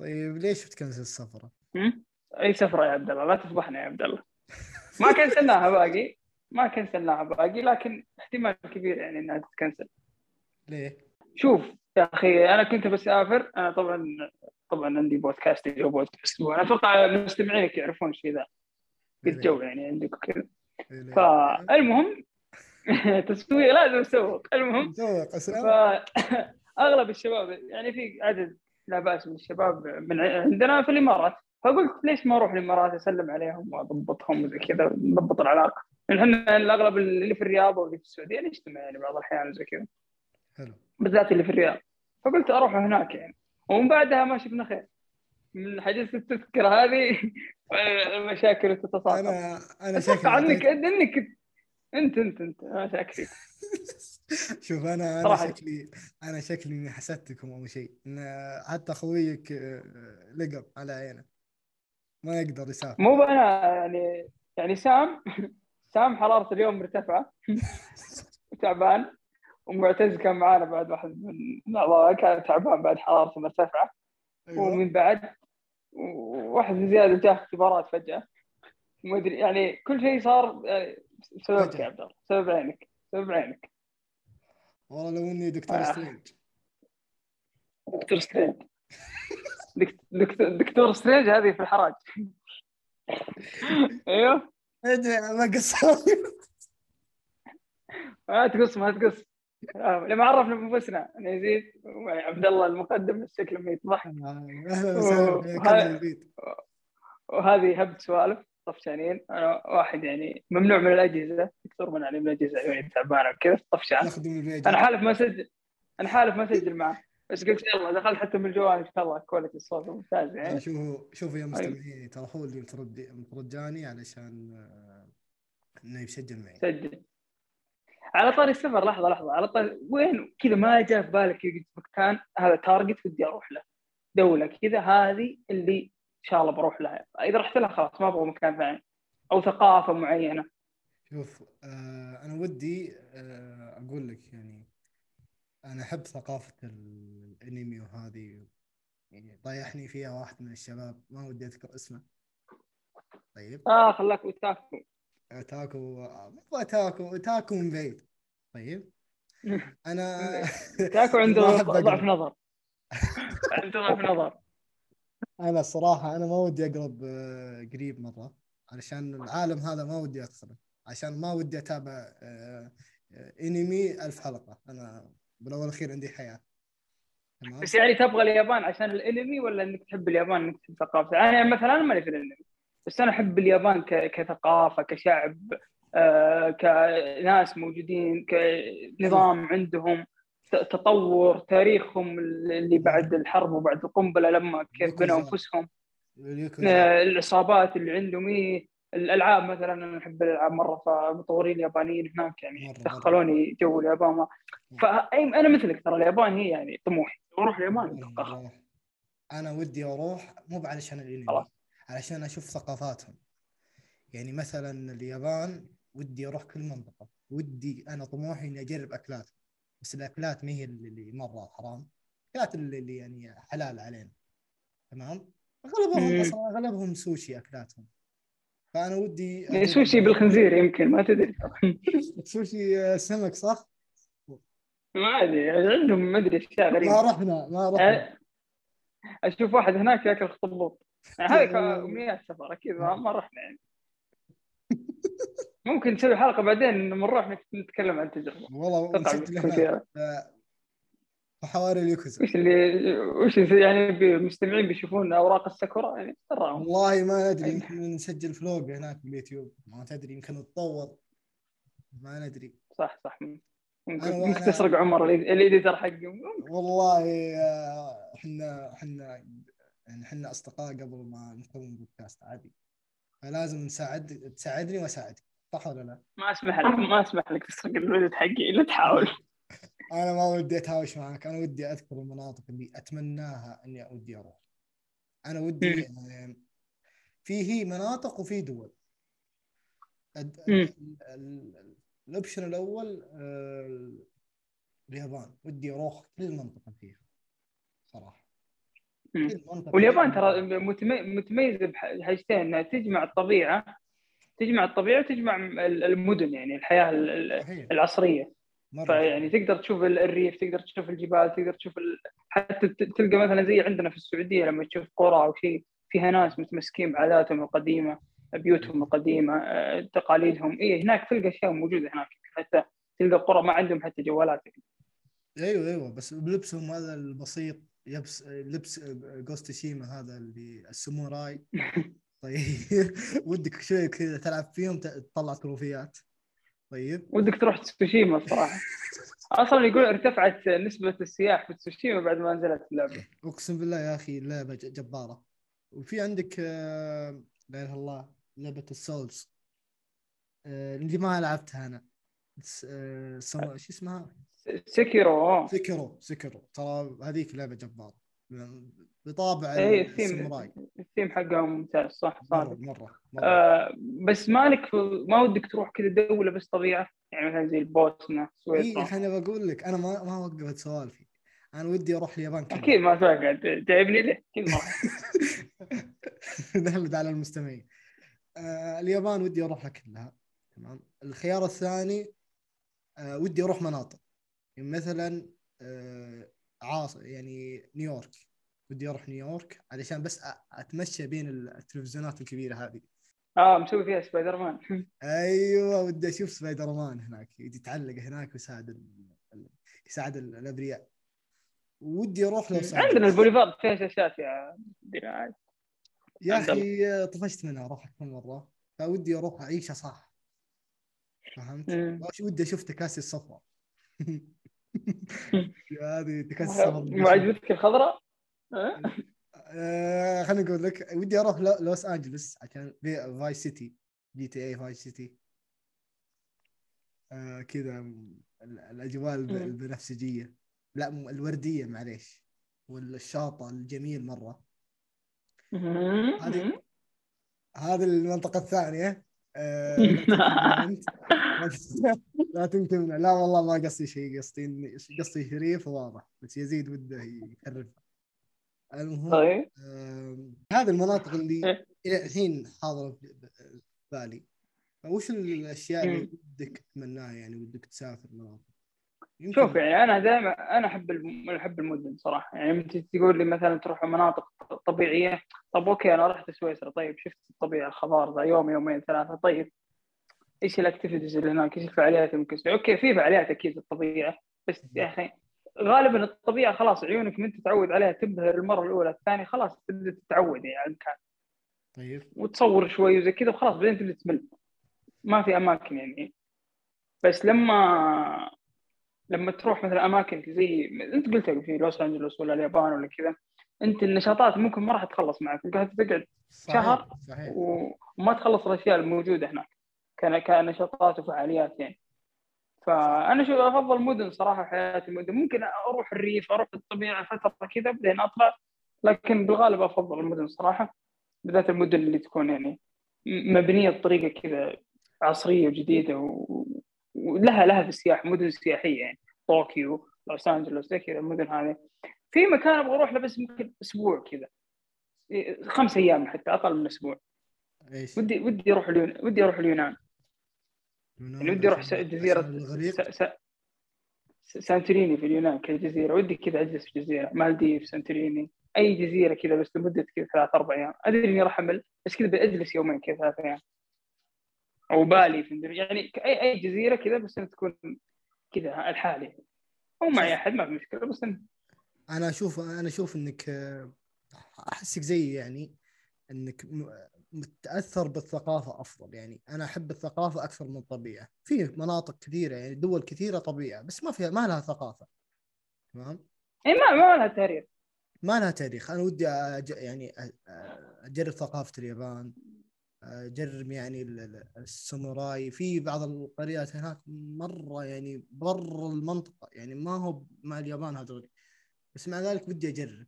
طيب ليش بتكنسل السفرة؟ أي سفرة يا عبد الله لا تفضحنا يا عبد الله. ما كنسلناها باقي ما كنسلناها باقي لكن احتمال كبير يعني إنها تتكنسل. ليه؟ شوف يا أخي أنا كنت بسافر أنا طبعا طبعا عندي بودكاست جو بودكاست وأنا أتوقع مستمعينك يعرفون الشيء ذا. قد جو يعني عندك وكذا. إيه؟ فالمهم تسويق لازم اسوق المهم فاغلب الشباب يعني في عدد لا بأس من الشباب من عندنا في الإمارات. فقلت ليش ما أروح الإمارات أسلم عليهم وأضبطهم وزي كذا نضبط العلاقة. إحنا الأغلب اللي في الرياض واللي في السعودية نجتمع يعني بعض الأحيان وزي كذا. حلو. بالذات اللي في الرياض. فقلت أروح هناك يعني. ومن بعدها ما شفنا خير. من حديث التذكرة هذه المشاكل تتصاعد. أنا أنا أتوقع شكلي انك انت انت إنت. ما شاك فيك شوف أنا أنا. شكلي أنا شكلي إني حسدتكم أو شيء. حتى خويك آه، لقب على عينه. ما يقدر يسافر. مو أنا يعني يعني سام سام حرارته اليوم مرتفعة. تعبان. ومعتز كان معانا بعد واحد من الأعضاء كان تعبان بعد حرارته مرتفعة. أيوة. ومن بعد واحد من زيادة جاه اختبارات فجأة. ما أدري يعني كل شيء صار يعني بسببك. يا عبد الله؟ بسبب عينك بسبب عينك. والله لو اني دكتور آه. Strange. دكتور Strange. دك- دكتور دكتور Strange هذه في الحراج. أيوه. ما قصرت ما تقص ما تقص. آه، لما عرفنا بأنفسنا أنا يزيد ومعي عبد الله المقدم بس شكله يضحك أهلا وسهلا وهذه هبت سوالف. طفشانين. أنا واحد يعني ممنوع من الأجهزة دكتور منعني من الأجهزة عيوني تعبانه وكذا طفشان. أنا حالف ما أسجل. أنا حالف ما أسجل معه. بس قلت يلا دخلت حتى من الجوال إن شاء الله quality الصوت ممتاز يعني. شوفوا شوفوا يا مستمعين ترى هو اللي مترجاني علشان آه، إنه يسجل معي. سجل. على طاري السفر لحظة لحظة. على طاري وين؟ كذا ما جاء في بالك مكان هذا target ودي أروح له. دولة كذا هذه اللي إن شاء الله بروح لها. إذا رحت لها خلاص ما أبغى مكان ثاني أو ثقافة معينة. شوف آه أنا ودي آه أقول لك يعني أنا أحب ثقافة ال- الأنمي وهذه. يعني طيحني فيها واحد من الشباب ما ودي أذكر اسمه. طيب. آه خلاك أوتاكو تاكو مو تاكو تاكو من بعيد. طيب. أنا تاكو عنده ضعف. نظر. عنده ضعف نظر. أنا الصراحة أنا ما ودي أقرب آه، قريب مرة علشان العالم هذا ما ودي أدخله عشان ما ودي أتابع آه، آه، أنمي ألف حلقة. أنا بالأول والأخير عندي حياة. تمام؟ بس يعني تبغى اليابان عشان الأنمي ولا إنك تحب اليابان إنك تحب ثقافتها؟ أنا مثلا مالي في الأنمي بس أنا أحب اليابان كثقافة كشعب كناس موجودين كنظام عندهم. تطور تاريخهم اللي بعد الحرب وبعد القنبلة لما كيف بنوا. أنفسهم اليوكوزا. آه، العصابات اللي عندهم إيه الألعاب مثلا أنا أحب الألعاب مرة فمطورين اليابانيين هناك يعني. دخلوني جو اليابان فانا مثلك ترى اليابان هي يعني طموحي أروح اليابان. أنا ودي أروح مو علشان الإنمي خلاص. علشان أشوف ثقافاتهم يعني مثلا اليابان ودي أروح كل منطقة ودي أنا طموحي إني أجرب أكلات بس الأكلات ما هي اللي مرة حرام. الأكلات اللي, يعني حلال علينا. تمام؟ أغلبهم. أصلا أغلبهم سوشي أكلاتهم. فأنا ودي يعني سوشي بالخنزير يمكن ما تدري. سوشي آه، سمك صح؟ ما أدري عندهم ما أدري أشياء ما غريبة. رحنا ما رحنا. يعني أشوف واحد هناك يأكل خطبوط. يعني هذه. امنيات سفر أكيد ما, ما رحنا يعني. ممكن نسوي حلقة بعدين نروح نتكلم عن التجربه والله نسجل حواري الياكوزا. وش اللي وش يعني المستمعين بيشوفون أوراق الساكورا؟ يعني تراهم والله ما ندري يمكن نسجل vlog هناك باليوتيوب. ما تدري يمكن نتطور ما ندري. صح صح. ممكن. تسرق عمر ال editor حقهم. والله آه، إحنا إحنا يعني إحنا أصدقاء قبل ما نكون بودكاست عادي. فلازم نساعد تساعدني وأساعدك. صح ولا لا؟ ما أسمح لك ما أسمح لك تسرق الولد حقي الا تحاول. أنا ما ودي أتهاوش معك أنا ودي أذكر المناطق اللي أتمناها إني ودي أروح. أنا ودي فيه مناطق وفي دول. الاوبشن الأول آه، اليابان. ودي أروح كل منطقه فيها صراحة. كل منطقة واليابان ترى متمي- متميزة بحاجتين إنها تجمع الطبيعة تجمع الطبيعة وتجمع ال- المدن يعني الحياة العصرية. مرة فيعني تقدر تشوف ال- الريف تقدر تشوف الجبال تقدر تشوف ال... حتى تلقى مثلا زي عندنا في السعودية لما تشوف قرى أو شيء فيها ناس متمسكين بعاداتهم القديمة بيوتهم القديمة آه، تقاليدهم. اي هناك تلقى أشياء موجودة هناك حتى تلقى قرى ما عندهم حتى جوالات. أيوه أيوه. بس بلبسهم هذا البسيط يبس لبس جوست شيما هذا اللي الساموراي طيب. ودك شوي كذا تلعب فيهم تطلع تروفيات. طيب. ودك تروح تسوشيما الصراحه أصلا يقول ارتفعت نسبة السياح في تسوشيما بعد ما نزلت اللعبة. أقسم بالله يا أخي لعبه جبارة. وفي عندك آه، لا إله إلا الله لعبة ال Souls. آه، اللي ما لعبتها أنا. آه، شو اسمها؟ Sekiro Sekiro Sekiro ترى هذيك لعبة جبارة. بطابع اي الثيم الثيم حقها ممتاز صح صادق. مرة مرة. آه بس مالك ما ودك تروح كذا دولة بس طبيعة يعني مثلا زي البوسنه اي سويسرا أنا بقول لك أنا ما ما وقفت سوالفي. أنا ودي أروح اليابان كلها أكيد ما تقعد جايبني ليه؟ أكيد ما. نهبد على المستمعين. آه اليابان ودي أروحها كلها. تمام. الخيار الثاني آه ودي أروح مناطق. يعني مثلا آه عاص يعني نيويورك. ودي أروح نيويورك علشان بس أتمشى بين التلفزيونات الكبيرة هذه. آه مسوي فيها Spider Man أيوه ودي أشوف سبايدر مان هناك. يتعلق هناك ويساعد ال... يساعد ال- الأبرياء. ودي أروح لوس عندنا أنجلوس. البوليفارد فيها شاشات يا يا أخي طفشت منها أروح كم مرة. فودي أروح اعيشها صح فهمت؟ ودي أشوف تكاسي الصفراء. هذه تكاسي الصفراء ما عجبتك الخضراء؟ آه؟ آه خليني أقول لك ودي أروح لو- لوس انجلوس عشان Vice City GTA Vice City آه كذا الأجواء. البنفسجية. لا الوردية معليش. والشاطئ الجميل مرة. هذه هذه المنطقة الثانية. آه لا أنت. لا والله ما قصدي شيء قصدي قصدي شريف وواضح بس يزيد وده يحرف المهم طيب آم، هذه المناطق اللي إيه. إلى الحين حاضرة في بالي وش الأشياء اللي. ودك تتمناها يعني ودك تسافر مناطق شوف يعني أنا دائما أنا أحب أحب المدن صراحة يعني لما تقول لي مثلا تروح مناطق طبيعية طب okay أنا رحت سويسرا طيب شفت الطبيعة الخضار ذا يوم يومين ثلاثة طيب إيش ال activities اللي هناك؟ إيش الفعاليات اللي ممكن؟ okay في فعاليات أكيد الطبيعه بس يا أخي غالبا الطبيعة خلاص عيونك من تتعود عليها تبهر المرة الأولى الثانية خلاص تبدأ تتعود يعني على المكان طيب. وتصور شوي وزي كذا وخلاص بعدين تبدأ تمل. ما في أماكن يعني. بس لما لما تروح مثلا أماكن زي أنت قلت في لوس أنجلوس ولا اليابان ولا كذا أنت النشاطات ممكن ما راح تخلص معك. ممكن تقعد شهر صحيح. وما تخلص الأشياء الموجودة هناك. كنشاطات وفعاليات يعني. فأنا شو أفضل مدن صراحة حياه المدن ممكن أروح الريف أروح الطبيعة فترة كذا بعدين أطلع لكن بالغالب أفضل المدن صراحة بالذات المدن اللي تكون يعني مبنية بطريقة كذا عصرية وجديدة و... ولها لها في السياحه مدن سياحية يعني طوكيو لوس أنجلوس زي كذا المدن هذه. في مكان أبغى أروح له بس ممكن أسبوع كذا إيه، خمس أيام حتى أقل من أسبوع؟ ودي ودي أروح اليونان ودي أروح اليونان. ودي أروح جزيرة سانتوريني في اليونان كجزيرة. ودي كذا أجلس في جزيرة. مالديف سانتوريني أي جزيرة كذا بس لمدة كذا ثلاث أربع أيام. أدري إني راح أمل بس كذا بجلس يومين كذا ثلاث أيام. أو بالي في اندونيسيا يعني اي أي جزيرة كذا بس إنها تكون كذا لحالي. أو معي أحد ما في مشكلة بس إن... أنا أشوف أنا أشوف إنك آه، أحسك زي يعني. إنك متأثر بالثقافة أفضل يعني أنا أحب الثقافة أكثر من الطبيعة. في مناطق كثيرة يعني دول كثيرة طبيعة بس ما فيها ما لها ثقافة. تمام؟ اي ما ما لها تاريخ. ما لها تاريخ. أنا ودي أج... يعني أجرب ثقافة اليابان أجرب يعني ال- ال- الساموراي. في بعض القريات هناك مرة يعني برا المنطقة يعني ما هو مع اليابان هذول. بس مع ذلك ودي أجرب.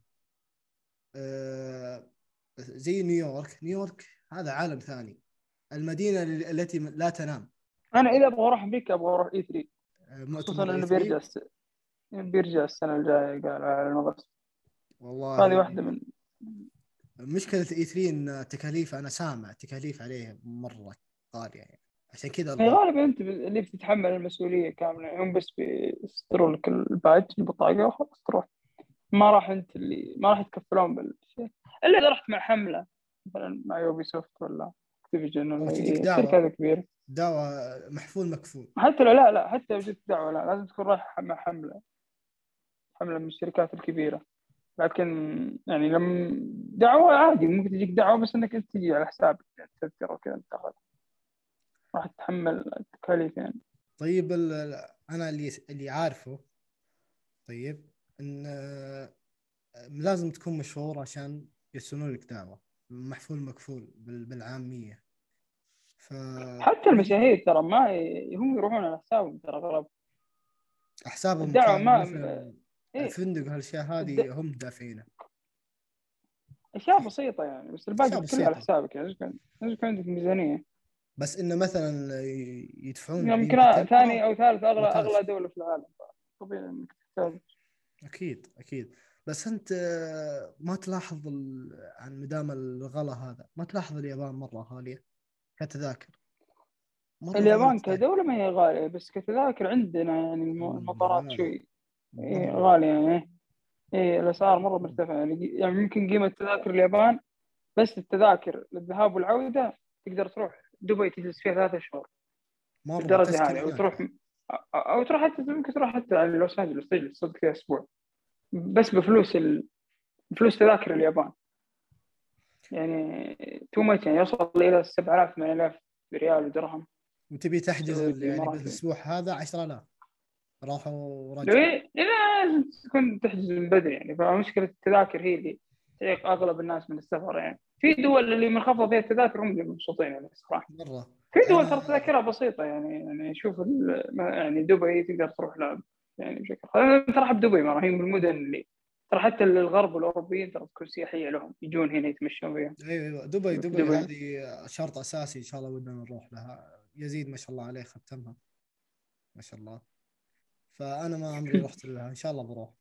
أه، زي نيويورك. نيويورك هذا عالم ثاني. المدينة ال- التي لا تنام. أنا اذا أبغى أروح أمريكا أبغى أروح إي 3 أه، خصوصا انه E3. بيرجع بيرجع السنة الجاية قال على المدرسة. والله هذه واحدة من مشكلة إي 3 إن تكاليف أنا سامع تكاليف عليه مرة غالية يعني. عشان كذا يعني غالبا أنت اللي بتتحمل المسؤولية كاملة هم بس بيصدروا لك البادج البطاقه وخلاص تروح. ما راح انت اللي ما راح يتكفلون بالشيء. إلا إذا رحت مع حملة مثلا مع Ubisoft ولا Activision ولا شركة كبيرة. دعوة محفول مكفول. حتى لو لا لا حتى لو جت دعوة لا لازم تكون رايح مع حملة. حملة من الشركات الكبيرة. لكن يعني لما دعوة عادي ممكن تجيك دعوة بس إنك أنت تجي على حسابك يعني تذكره وكذا انت راح تتحمل التكاليف يعني. طيب أنا اللي اللي عارفه طيب إن لازم تكون مشهور عشان يرسلون لك دعوة. محفول مكفول بالعامية. ف... حتى المشاهير ترى ما هم يروحون على حسابهم ترى اغلب حسابهم الدعوة ما إيه؟ الفندق هالأشياء هذه هم دافعينها أشياء بسيطة يعني بس الباقي كله على حسابك يعني. لازم عندك ميزانية؟ بس إنه مثلا يدفعون يمكن ثاني أو ثالث اغلى أغلى دولة في العالم. طبيعي إنك تحتاج. أكيد أكيد. بس أنت ما تلاحظ عن مدام الغلا هذا ما تلاحظ اليابان مرة غالية كتذاكر؟ اليابان كدولة ما هي غالية بس كتذاكر عندنا يعني المطارات شوي. إيه غالية يعني إيه الأسعار مرة مرتفعة. يعني يعني ممكن قيمة تذاكر اليابان بس التذاكر للذهاب والعودة تقدر تروح دبي تجلس فيها ثلاثة شهور. مرة الدرجة هذه أو أو تروح حتى ممكن تروح حتى على لوس أنجلوس تجلس صدق فيها أسبوع. بس بفلوس ال... بفلوس تذاكر اليابان. يعني تو ماتش يعني يوصل إلى 7000 8000 ريال ودرهم وتبي تحجز يعني بالأسبوع هذا 10000 راحوا ورجعوا. إيه لازم تكون تحجز من بدري يعني. فمشكلة التذاكر هي اللي تعيق أغلب الناس من السفر يعني. في دول اللي منخفض فيها التذاكر هم اللي مبسوطين يعني صراحة. مرة. في دول ترى تذاكرها بسيطة يعني يعني شوف يعني دبي تقدر تروح لها يعني بشكل انت راح بدبي ما هي من المدن اللي ترى حتى الغرب والاوروبيين ترى تكون سياحية لهم يجون هنا يتمشون فيها. أيوه أيوه. دبي دبي, دبي. هذه شرط أساسي إن شاء الله ودنا نروح لها. يزيد ما شاء الله عليه ختمها. ما شاء الله. فأنا ما عمري رحت لها إن شاء الله بروح.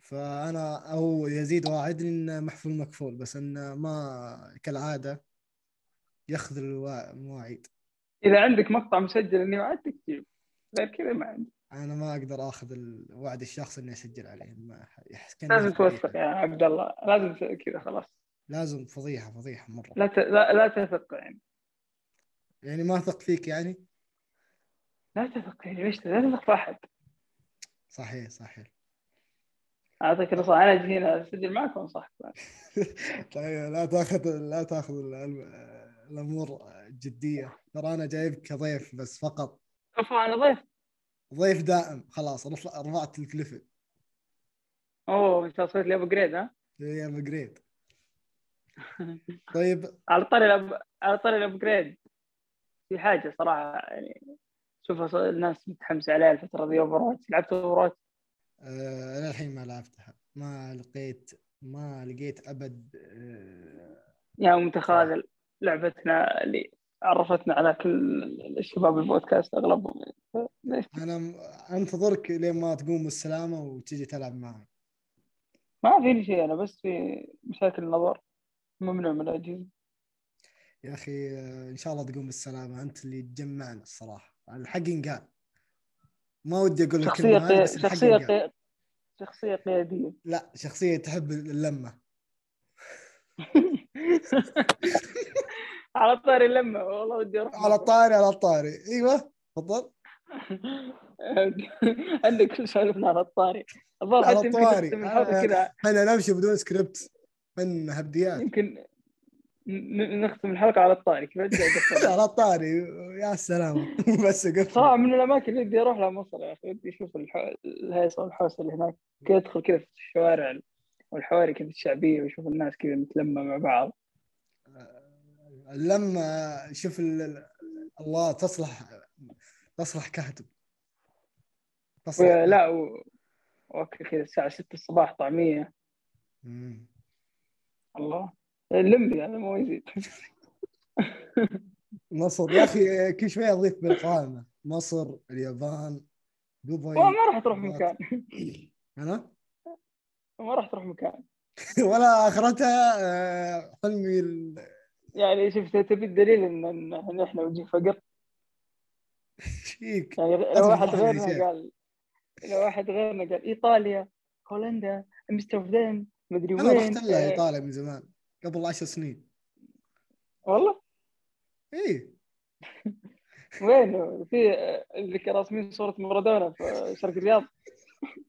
فأنا أو يزيد واعدني انه محفول مكفول بس انه ما كالعادة ياخذ المواعيد إذا عندك مقطع مسجل إني وعدتك تجيب غير كذا ما عندي. أنا ما أقدر آخذ الوعد الشخص إني أسجل عليه. ما لازم توثق يا عبد الله. لازم كذا خلاص. لازم فضيحة فضيحة مرة. لا ت... لا, لا تثق يعني. يعني ما أثق فيك يعني؟ لا تثق يعني ليش؟ لا تثق في أحد. صحيح صحيح. أعطيك نصيحة. أنا أجي هنا أسجل معك وأنصحك طيب لا تاخذ لا تاخذ الأمور جدية. ترى أنا جايبك كضيف بس فقط. افا أنا ضيف. ضيف دائم. خلاص رفعت الكلفة. أوه انت صرت لي upgrade ها؟ اي upgrade طيب. على طاري الأب... على طاري ال upgrade في حاجة صراحة يعني شوف الناس متحمسه عليها الفترة دي over لعبت اوفر آه، أنا الحين ما لعبتها. ما لقيت ما لقيت أبد آه يا متخاذل لعبتنا اللي عرفتنا على كل الشباب البودكاست اغلبهم أنا أنتظرك لين ما تقوم بالسلامة وتجي تلعب معي ما فيني شيء أنا بس في مشاكل نظر. ممنوع من الأجهزة. يا أخي إن شاء الله تقوم بالسلامة. أنت اللي تجمعنا الصراحة. الحق ينقال. ما ودي أقول لك شخصية قي... شخصية قي... شخصية قيادية. لا شخصية تحب اللمة. على الطاري اللمة والله ودي أروح على الطاري على الطاري أيوه تفضل. عندك كل سالفنا على الطاري. الظاهر على الطاري إحنا نمشي بدون سكريبت من هبديات. يمكن نختم الحلقة على الطاري. كيف على الطاري. يا سلام. بس قفل. صراحة من الأماكن اللي ودي أروح لها مصر يا أخي. ودي أشوف الهيصة والحوسة اللي هناك. كذا أدخل كذا في الشوارع. والحواري كذا الشعبية واشوف الناس كذا متلمة مع بعض. لما شوف الله تصلح تصلح كاتب تصلح لا و... أوكي كذا الساعة 6 الصباح طعمية. مم. الله. اللمبي هذا مو يزيد. مصر يا أخي كل شوية أضيف بالقائمه مصر اليابان دبي. ما راح تروح مكان أنا؟ ما راح تروح مكان. ولا أخرتها آه، حلمي ال... يعني شفت تبي الدليل إن إن إحنا وجه فقر شيك. يعني لو واحد غيرنا. قال لو واحد غيرنا قال إيطاليا هولندا امستردام مدري وين أنا رحت لها آه، إيطاليا من زمان قبل عشر سنين. والله؟ إيه. وين؟ في آه، اللي كان راسمين صورة مارادونا في شرق الرياض.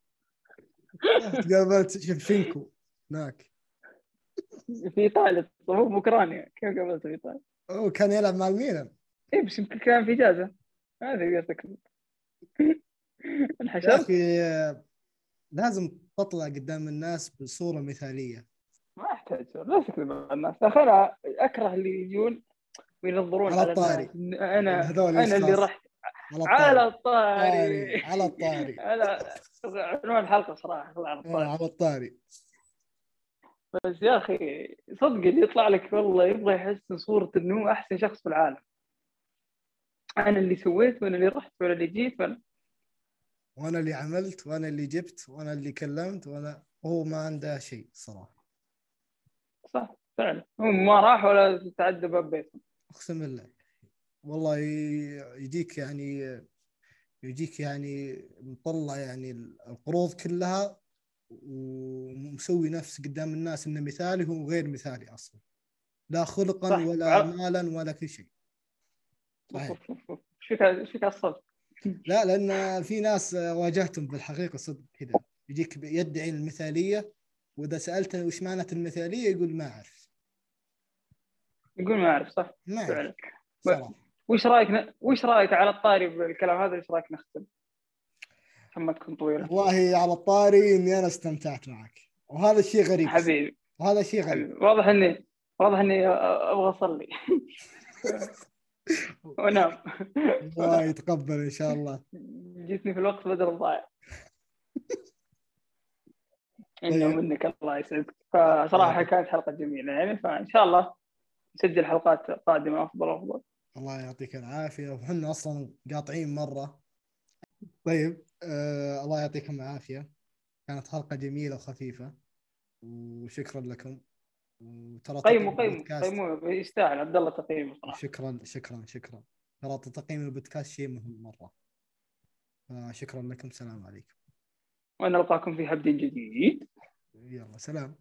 قابلت شفشنكو هناك. في إيطاليا هو باوكرانيا كيف قابلته في إيطاليا؟ هو كان يلعب مع الميلان. اي بس يمكن كان في إجازة. هذا قصدك يا انحشرت؟ أخي آه، لازم تطلع قدام الناس بصورة مثالية. ما أحتاج لا تكذب على الناس. يا أخي أنا أكره اللي يجون وينظرون على الطاري. أنا أنا اللي. رحت. على الطاري. على الطاري. على عنوان الحلقة صراحة على آه، الطاري على الطاري. بس يا أخي صدق اللي يطلع لك والله يبغى يحسن صورة إنه هو أحسن شخص في العالم. أنا اللي سويت وأنا اللي رحت وأنا اللي جيت وأنا وأنا اللي عملت وأنا اللي جبت وأنا اللي كلمت وأنا هو ما عنده شيء صراحة. صح فعلا. هم ما راح ولا تعدى باب بيتهم. أقسم بالله. والله يجيك يعني يجيك يعني مطلع يعني القروض كلها ومسوي نفسه قدام الناس إنه مثالي هو غير مثالي أصلا. لا خلقا صح. ولا ع- مالا ولا كل شيء. صحيح. عصبت لا لأن في ناس واجهتهم بالحقيقة صدق كذا. يجيك يدعي المثالية وإذا سألته وش معنى المثالية يقول ما أعرف. يقول ما أعرف صح. ما أعرف وش رأيك ن... وش رأيك على الطاري بالكلام هذا؟ إيش رأيك نختم؟ عشان ما تكون طويلة. والله على الطاري إني أنا استمتعت معك. وهذا الشيء غريب. حبيبي. وهذا شيء غريب. واضح إني واضح إني أبغى أصلي. وانام الله يتقبل إن شاء الله. جيتني في الوقت بدل الضايع. إنه طيب. منك الله يسعدك. فصراحة كانت حلقة جميلة يعني فإن شاء الله نسجل حلقات قادمة أفضل وأفضل. الله يعطيك العافية. وحنا أصلا قاطعين مرة. طيب آه الله يعطيكم العافية. كانت حلقة جميلة وخفيفة. وشكرا لكم. وترى قيموا قيموا قيموا يستاهل. عبد الله تقييمه صراحة. شكرا شكرا شكرا. ترى تقييم البودكاست شيء مهم مرة. فشكرا لكم. سلام عليكم. ونلقاكم في هبد جديد. يلا سلام.